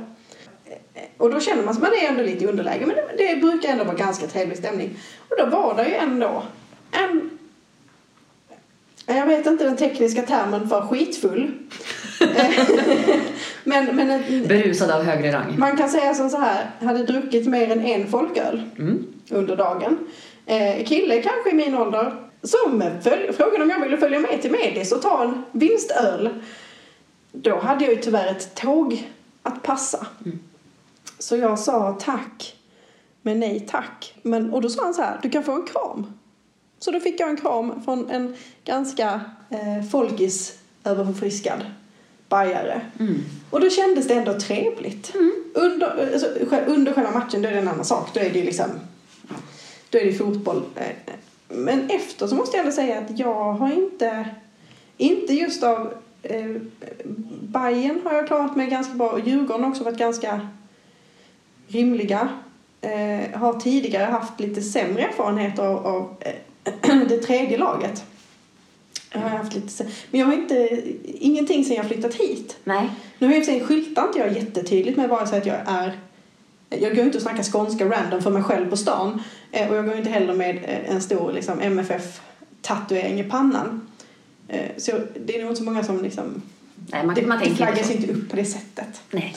Eh, och då känner man sig man är ändå lite i underläge men det, det brukar ändå vara ganska trevlig stämning. Och då var det ju ändå en jag vet inte den tekniska termen för skitfull. men, men, Berusad av högre rang. Man kan säga som så här, hade druckit mer än en folköl mm. under dagen. Eh, kille kanske i min ålder som följ, frågade om jag ville följa med till Medis och ta en vinstöl. Då hade jag ju tyvärr ett tåg att passa. Mm. Så jag sa tack, men nej tack. Men, och då sa han så här, du kan få en kram. Så då fick jag en kram från en ganska eh, folkis överförfriskad bajare. Mm. Och då kändes det ändå trevligt. Mm. Under, alltså, under själva matchen då är det en annan sak. Då är det liksom då är det fotboll. Eh, men efter så måste jag ändå säga att jag har inte, inte just av eh, Bayern har jag klarat mig ganska bra och Djurgården har också varit ganska rimliga. Eh, har tidigare haft lite sämre erfarenheter av, av eh, det tredje laget. Jag har haft lite, men jag har inte, ingenting sen jag flyttat hit. Nej. Nu har jag i skyltar inte jag jättetydligt med vare sig att jag är jag går inte och snackar skånska random för mig själv på stan. Eh, och jag går inte heller med eh, en stor liksom, MFF-tatuering i pannan. Eh, så det är nog inte så många som liksom... Nej, man, det, man det flaggas inte upp på det sättet. Nej.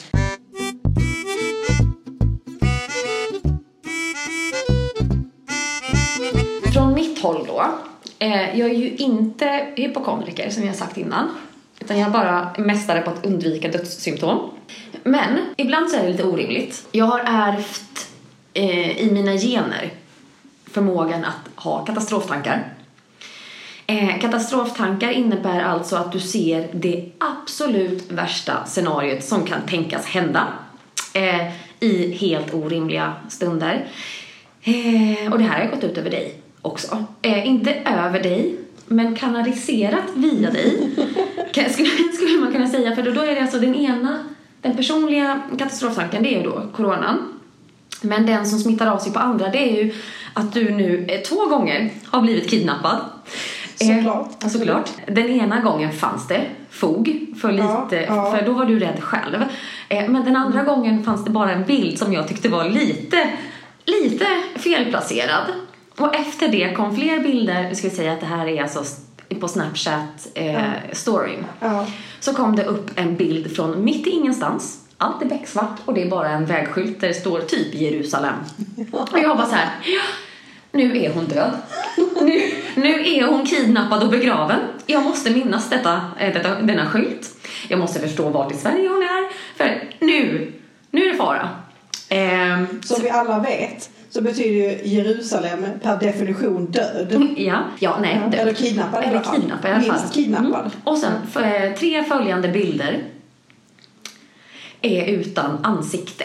Eh, jag är ju inte hypokondriker som jag sagt innan. Utan jag är bara mästare på att undvika dödssymptom. Men ibland så är det lite orimligt. Jag har ärvt eh, i mina gener förmågan att ha katastroftankar. Eh, katastroftankar innebär alltså att du ser det absolut värsta scenariot som kan tänkas hända. Eh, i helt orimliga stunder. Eh, och det här har gått ut över dig också. Eh, inte över dig, men kanaliserat via dig. Skulle, skulle man kunna säga, för då, då är det alltså den ena, den personliga katastroftanken, det är ju då coronan. Men den som smittar av sig på andra, det är ju att du nu eh, två gånger har blivit kidnappad. Såklart. Eh, såklart. Den ena gången fanns det fog för Ja, lite, ja. för då var du rädd själv. Eh, men den andra gången fanns det bara en bild som jag tyckte var lite, lite felplacerad. Och efter det kom fler bilder, vi ska säga att det här är alltså på Snapchat eh, storyn. Ja. Så kom det upp en bild från mitt i ingenstans. Allt är becksvart och det är bara en vägskylt där det står typ Jerusalem. Och jag bara så här, "Ja, nu är hon död. Nu, nu är hon kidnappad och begraven. Jag måste minnas detta, eh, detta, denna skylt. Jag måste förstå vart i Sverige hon är. För nu, nu är det fara. Ehm, Som vi alla vet så betyder ju Jerusalem per definition död. Ja, ja nej. Död. eller kidnappad Eller kidnappad i alla fall. Minst kidnappad. Mm. Och sen för, eh, tre följande bilder är utan ansikte.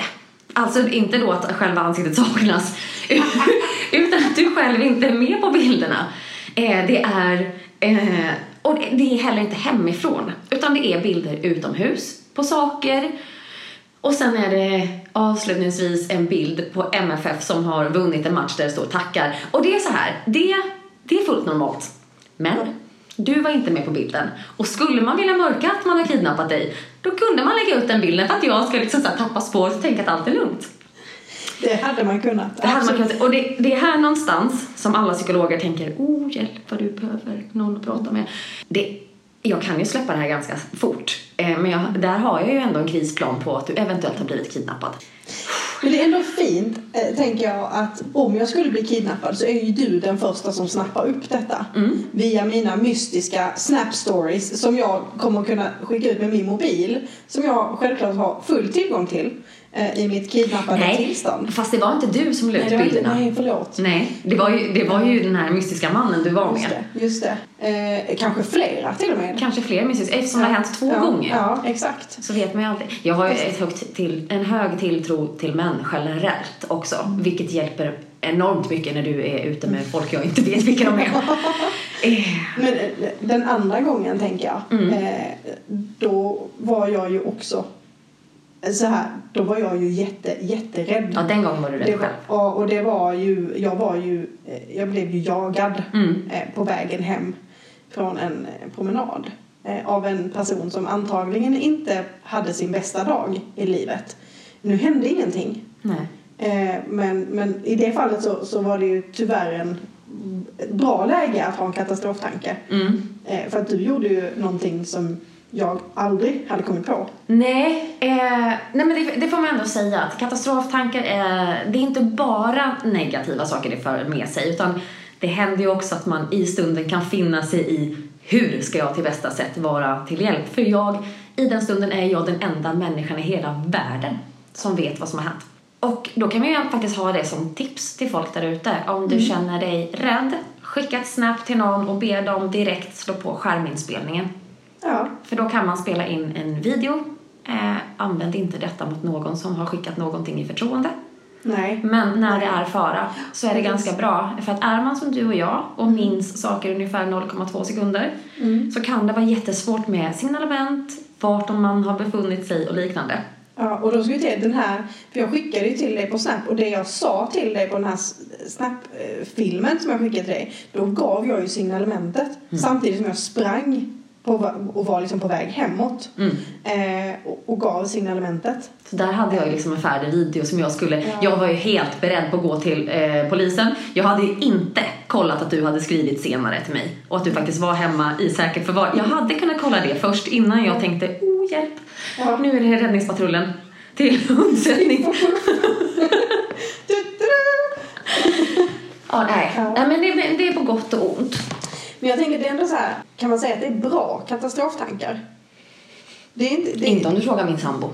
Alltså inte då att själva ansiktet saknas, utan att du själv inte är med på bilderna. Eh, det är, eh, och det- det är heller inte hemifrån, utan det är bilder utomhus, på saker. Och sen är det avslutningsvis en bild på MFF som har vunnit en match där det står tackar. Och det är så här, det, det är fullt normalt. Men du var inte med på bilden. Och skulle man vilja mörka att man har kidnappat dig, då kunde man lägga ut den bilden för att jag ska liksom så tappa spåret och tänka att allt är lugnt. Det hade man kunnat. Det hade man kunnat, och det, det är här någonstans som alla psykologer tänker, oh hjälp vad du behöver någon att prata med. Det, jag kan ju släppa det här ganska fort, eh, men jag, där har jag ju ändå en krisplan på att du eventuellt har blivit kidnappad. Men det är ändå fint, eh, tänker jag, att om jag skulle bli kidnappad så är ju du den första som snappar upp detta. Mm. Via mina mystiska snap stories som jag kommer kunna skicka ut med min mobil. Som jag självklart har full tillgång till i mitt kidnappade tillstånd. fast det var inte du som la ut Nej, bilderna. nej, förlåt. Nej, det var, ju, det var ju den här mystiska mannen du var Just med. det, just det. Eh, kanske flera till och med. Kanske fler mystiska, eftersom det har hänt två ja, gånger. Ja, exakt. Så vet man ju alltid. Jag har ju ett högt till, en hög tilltro till män generellt också. Vilket hjälper enormt mycket när du är ute med folk jag inte vet vilka de är. Eh, Men eh, den andra gången tänker jag, Mm. eh, då var jag ju också så här, då var jag ju jätte, jätterädd. ja, den gången var du rädd var, själv. ja, och det var ju, jag var ju, eh, jag blev ju jagad Mm. eh, på vägen hem från en eh, promenad av en person som antagligen inte hade sin bästa dag i livet. Nu hände ingenting. Nej. Men, men i det fallet så, så var det ju tyvärr en ett bra läge att ha en katastroftanke. Mm. För att du gjorde ju någonting som jag aldrig hade kommit på. Nej, eh, nej men det, det får man ändå säga att katastroftankar är, det är inte bara negativa saker det för med sig utan det händer ju också att man i stunden kan finna sig i hur ska jag till bästa sätt vara till hjälp? För jag, i den stunden är jag den enda människan i hela världen som vet vad som har hänt. Och då kan man ju faktiskt ha det som tips till folk där ute. Om du känner dig rädd, skicka ett snap till någon och be dem direkt slå på skärminspelningen. Ja, För då kan man spela in en video. Eh, använd inte detta mot någon som har skickat någonting i förtroende. nej. Men när det är fara så är det ganska bra. För att är man som du och jag och minns saker ungefär 0,2 sekunder så kan det vara jättesvårt med signalement, vart man har befunnit sig och liknande. Ja, och då ska vi till den här, för jag skickade ju till dig på Snap och det jag sa till dig på den här Snap-filmen som jag skickade till dig, då gav jag ju signalementet samtidigt som jag sprang på, och var liksom på väg hemåt Mm. eh, och, och gav signalementet. Så där hade jag liksom en färdig video som jag skulle... Ja. Jag var ju helt beredd på att gå till eh, polisen. Jag hade ju inte kollat att du hade skrivit senare till mig och att du faktiskt var hemma i säkert förvar. Jag hade kunnat kolla det först innan jag tänkte oh hjälp, Ja. nu är det räddningspatrullen till undsättning. ja, nej. Ja. nej men det, det är på gott och ont. Men jag tänker det är ändå så här, kan man säga att det är bra katastroftankar? Det är inte... Det är, Inte om du frågar min sambo.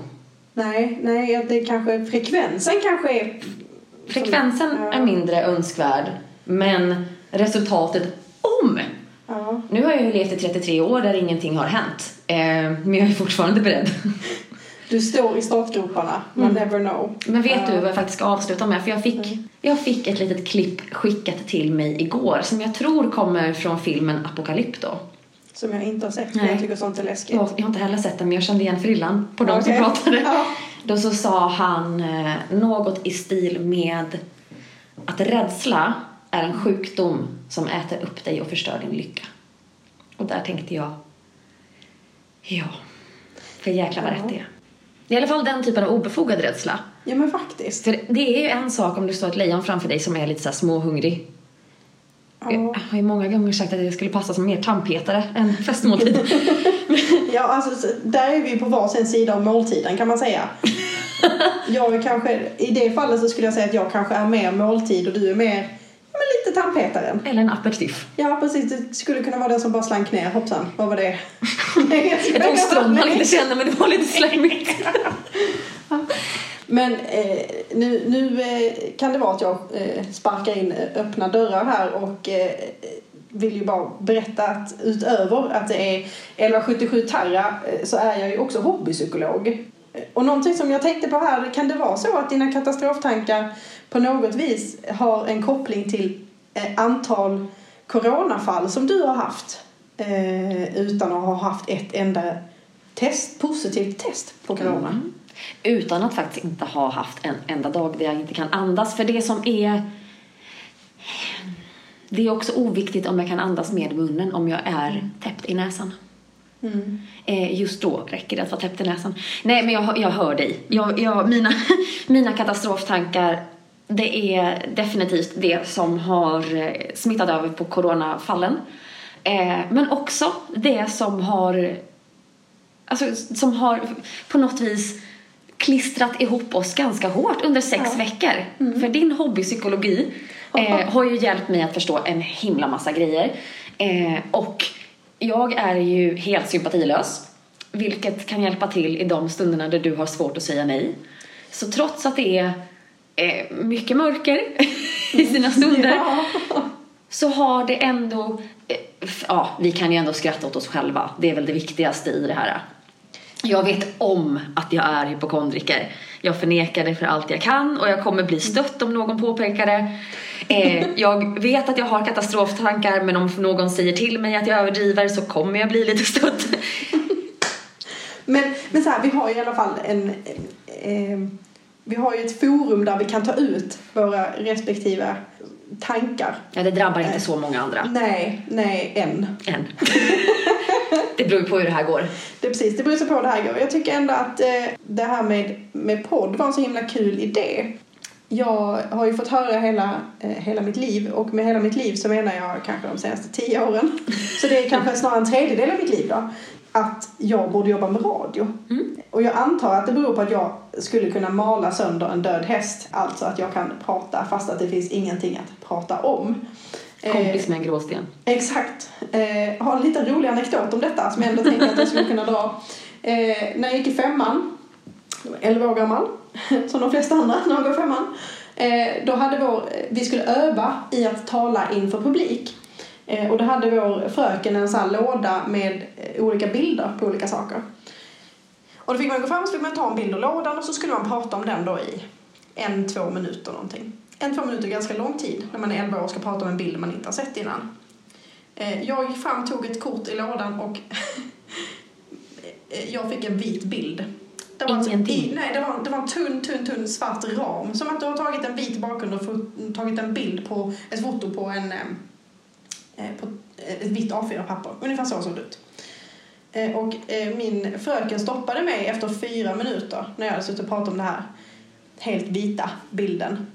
Nej, nej, det kanske, frekvensen kanske är... Frekvensen Ja. är mindre önskvärd men resultatet om Ja. Nu har jag ju levt i 33 år där ingenting har hänt. Eh, men jag är fortfarande beredd. Du står i startgroparna, man never know. Men vet du vad jag faktiskt ska avsluta med? För jag fick, jag fick ett litet klipp skickat till mig igår som jag tror kommer från filmen Apokalypto. Som jag inte har sett, Nej. jag tycker sånt är läskigt. Jag, jag har inte heller sett den men jag kände igen frillan på de som Okej. pratade. Ja. Då så sa han eh, något i stil med att rädsla är en sjukdom som äter upp dig och förstör din lycka. Och där tänkte jag, ja, för jäklar vad Ja. rätt det är. I alla fall den typen av obefogad rädsla. ja, men faktiskt. För det är ju en sak om det står ett lejon framför dig som är lite så småhungrig. Ja. Jag har ju många gånger sagt att det skulle passa som mer tandpetare än festmåltid. Ja, alltså så- där är vi på varsin sida om måltiden kan man säga. Jag kanske, i det fallet så skulle jag säga att jag kanske är mer måltid och du är mer, lite tandpetaren. Eller en aperitif. Ja, precis. Det skulle kunna vara den som bara slank ner. Hoppsan, vad var det? Tog strån man inte kände men det var lite slämmigt. Men eh, nu, nu eh, kan det vara att jag eh, sparkar in eh, öppna dörrar här och eh, vill ju bara berätta att utöver att det är 1177 Terra eh, så är jag ju också hobbypsykolog. Och någonting som jag tänkte på här, kan det vara så att dina katastroftankar på något vis har en koppling till antal coronafall som du har haft eh, utan att ha haft ett enda test, positivt test på corona? Utan att faktiskt inte ha haft en enda dag där jag inte kan andas. För det som är... Det är också oviktigt om jag kan andas med munnen om jag är täppt i näsan. Mm. Eh, just då räcker det att vara täppt i näsan. Nej, men jag, jag hör dig. Jag, jag, mina, mina katastroftankar, det är definitivt det som har eh, smittat över på coronafallen. Eh, men också det som har, alltså, som har på något vis klistrat ihop oss ganska hårt under sex Ja. veckor. För din hobbypsykologi eh, har ju hjälpt mig att förstå en himla massa grejer. Eh, och jag är ju helt sympatilös, vilket kan hjälpa till i de stunderna där du har svårt att säga nej. Så trots att det är eh, mycket mörker i sina stunder Ja. så har det ändå... eh, Ja, vi kan ju ändå skratta åt oss själva. Det är väl det viktigaste i det här. Jag vet om att jag är hypokondriker. Jag förnekar det för allt jag kan och jag kommer bli stött om någon påpekar det. Eh, jag vet att jag har katastroftankar men om någon säger till mig att jag överdriver så kommer jag bli lite stött. Men, men så här, vi har ju i alla fall en... Eh, vi har ju ett forum där vi kan ta ut våra respektive tankar. Ja, det drabbar inte så många andra Nej, nej, än. än. Det beror ju på hur det här går. Det är precis, det beror sig på hur det här går. Jag tycker ändå att eh, det här med, med podd var en så himla kul idé. Jag har ju fått höra hela, eh, hela mitt liv och med hela mitt liv så menar jag kanske de senaste tio åren. Så det är kanske snarare en tredjedel av mitt liv då. Att jag borde jobba med radio. Och jag antar att det beror på att jag skulle kunna mala sönder en död häst. Alltså att jag kan prata fast att det finns ingenting att prata om. Eh, Kompis med en gråsten. Exakt. Eh, har en liten rolig anekdot om detta som jag ändå tänker att jag skulle kunna dra. Eh, när jag gick i femman, jag var 11 år gammal, som de flesta andra när de går i femman, eh, då hade vår, vi skulle öva i att tala inför publik. Eh, och då hade vår fröken en sån här låda med eh, olika bilder på olika saker. Och då fick man gå fram så fick man ta en bild ur lådan och så skulle man prata om den då i en, två minuter någonting. En, två minuter är ganska lång tid när man är 11 år och ska prata om en bild man inte har sett innan. Eh, Jag gick fram, tog ett kort i lådan och jag fick en vit bild. Det var, alltså, i, nej, det, var, det var en tunn, tunn, tunn svart ram. Som att du har tagit en vit bakgrund och tagit en bild på ett foto på en Eh, på eh, ett vitt A4-papper. Ungefär så såg det ut. Eh, och min fröken stoppade mig efter fyra minuter när jag hade suttit och pratat om den här helt vita bilden.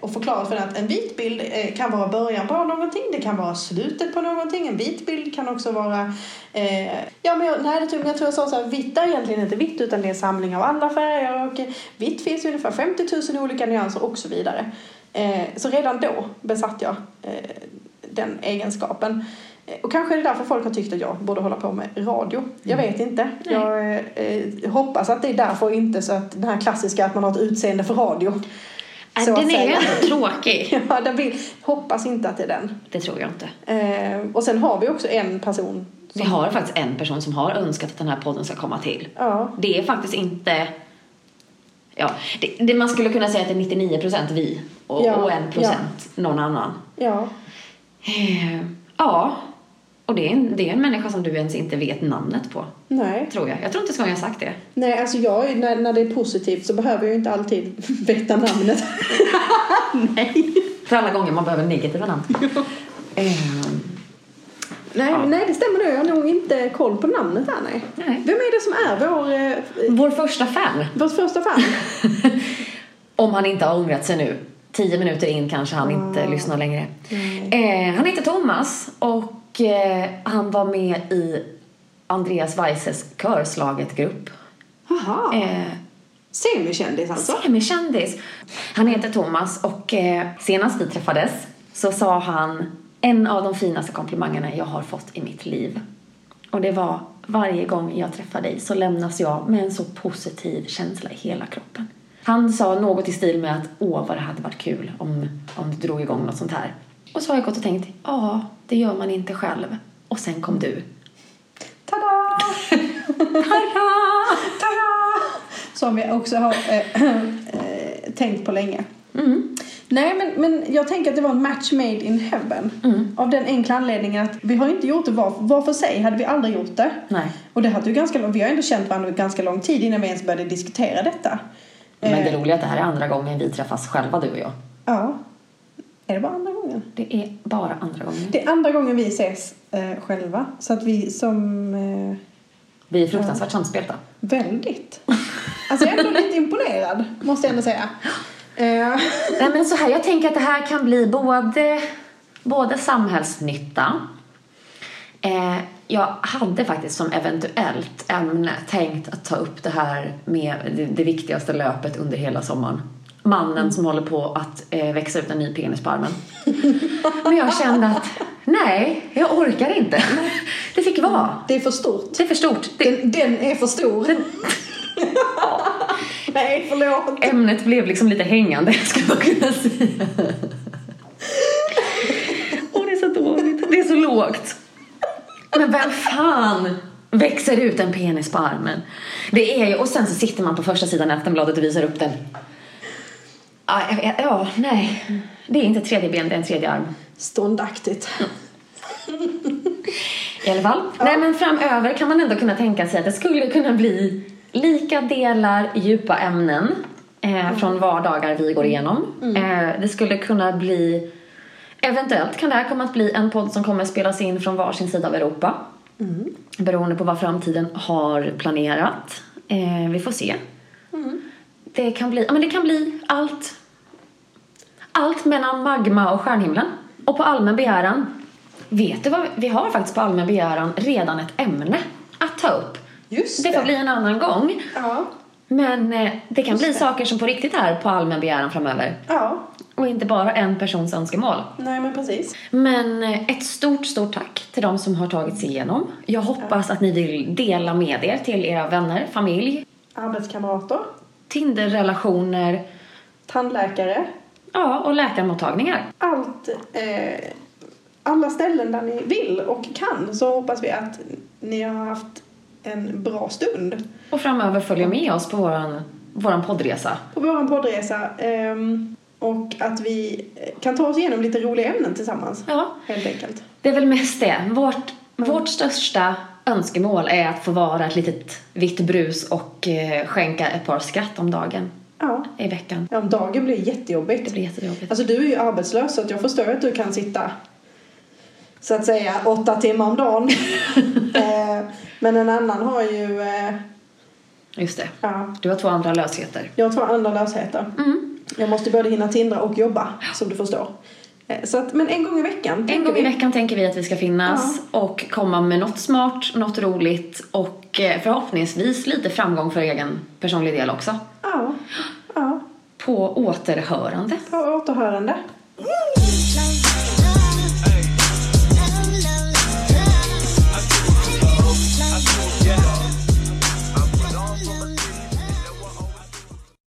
Och förklarat för den att en vit bild kan vara början på någonting, det kan vara slutet på någonting. En vit bild kan också vara... Eh, ja, men jag, nej, det, tror- jag tror jag sa så här, vitt är egentligen inte vitt utan det är en samling av alla färger och vitt finns ju ungefär 50 000 olika nyanser och så vidare. Eh, så redan då besatt jag eh, den egenskapen. Eh, Och kanske är det därför folk har tyckt att jag borde hålla på med radio. Jag vet inte. Mm. Nej. Jag eh, hoppas att det är därför inte så att den här klassiska att man har ett utseende för radio. Äh, Så den är ju ändå tråkig. Ja, den vill, hoppas inte att det är den. Det tror jag inte. Eh, och sen har vi också en person Vi har faktiskt en person som har önskat att den här podden ska komma till. Ja. Det är faktiskt inte... Ja, det, det, man skulle kunna säga att det är 99 procent vi och, Ja, och en procent någon annan. Ja. Eh, ja, och det är, en, det är en människa som du ens inte vet namnet på, Nej. tror jag. Jag tror inte ens jag har sagt det. Nej, alltså jag, när, när det är positivt så behöver jag inte alltid veta namnet. Nej. För alla gånger man behöver negativa namn. eh, Nej, Ja. nej, det stämmer nog. Jag har nog inte koll på namnet här, nej. Nej. Vem är det som är vår, eh, vår första fan. vårt första fan? Om han inte har ångrat sig nu. Tio minuter in kanske han inte lyssnar längre. Eh, han heter Thomas och eh, han var med i Andreas Weisses körslaget-grupp. Jaha. Eh, Semikändis alltså? Semikändis. Han heter Thomas och eh, senast vi träffades så sa han en av de finaste komplimangerna jag har fått i mitt liv. Och det var varje gång jag träffar dig så lämnas jag med en så positiv känsla i hela kroppen. Han sa något i stil med att åh vad det hade varit kul om, om du drog igång något sånt här. Och så har jag gått och tänkt, ja det gör man inte själv. Och sen kom du. Tada! Tada! Tada! Som vi också har eh, eh, tänkt på länge. Mm. Nej, men, men jag tänker att det var en match made in heaven. Mm. Av den enkla anledningen att vi har inte gjort det var, var för sig, hade vi aldrig gjort det. Nej. Och det hade ju ganska vi har ändå känt varandra ganska lång tid innan vi ens började diskutera detta. Men det Eh, roliga är att det här är andra gången vi träffas själva du och jag. Ja. Är det bara andra gången? Det är bara andra gången. Det är andra gången vi ses eh, själva. Så att vi som... Eh, Vi är fruktansvärt samspelta. väldigt. Alltså jag är ändå lite imponerad, måste jag ändå säga. Eh, Nej men så här, jag tänker att det här kan bli både, både samhällsnytta. Eh, jag hade faktiskt som eventuellt ämne tänkt att ta upp det här med det, det viktigaste löpet under hela sommaren. Mannen som håller på att eh, växa ut en ny penis på armen. Men jag kände att nej, jag orkar inte. Det fick vara. det är för stort. Det är för stort. Det, Den, den är för stor. Nej, förlåt. ämnet blev liksom lite hängande, skulle man kunna säga. Åh, det är så dåligt. Det är så lågt. Men vem fan växer ut en penis på armen? Det är ju, och sen så sitter man på första sidan i Aftonbladet och visar upp den. Ja, vet- ja, nej. Det är inte ett tredje ben, det är en tredje arm. Ståndaktigt. I alla fall. Nej, men framöver kan man ändå kunna tänka sig att det skulle kunna bli lika delar djupa ämnen eh, från vardagar vi går igenom. Eh, det skulle kunna bli, eventuellt kan det här komma att bli en podd som kommer spelas in från varsin sida av Europa. Beroende på vad framtiden har planerat. Eh, vi får se. Det kan bli, ja men det kan bli allt. Allt mellan magma och stjärnhimlen. Och på allmän begäran. Vet du vad? Vi har faktiskt på allmän begäran redan ett ämne att ta upp. Just Det får bli en annan gång. Ja. Men eh, det kan bli det. saker som på riktigt är på allmän begäran framöver. Ja. Och inte bara en persons önskemål. Nej, men precis. Men eh, ett stort, stort tack till de som har tagit sig igenom. Jag hoppas att ni vill dela med er till era vänner, familj, Arbetskamrater. Tinder-relationer, Tandläkare. ja, och läkarmottagningar. Allt. Eh, alla ställen där ni vill och kan så hoppas vi att ni har haft en bra stund Och framöver följa med oss på våran, våran poddresa. på vår poddresa. ehm, och att vi kan ta oss igenom lite roliga ämnen tillsammans. Ja, Helt enkelt. det är väl mest det. Vårt, vårt största önskemål är att få vara ett litet vitt brus och eh, skänka ett par skratt om dagen Ja. i veckan. ja om dagen blir jättejobbigt. Det blir jättejobbigt. Alltså du är ju arbetslös så att jag förstår att du kan sitta så att säga åtta timmar om dagen. eh, men en annan har ju, eh, Just det. ja, Du har två andra lösheter. jag har två andra lösheter. Mm. Jag måste både hinna tindra och jobba som du förstår. Eh, så att, men en gång i veckan En tänker gång i vi. veckan tänker vi att vi ska finnas och komma med något smart, något roligt och eh, förhoppningsvis lite framgång för egen personlig del också. Ja, ja. På återhörande. På återhörande.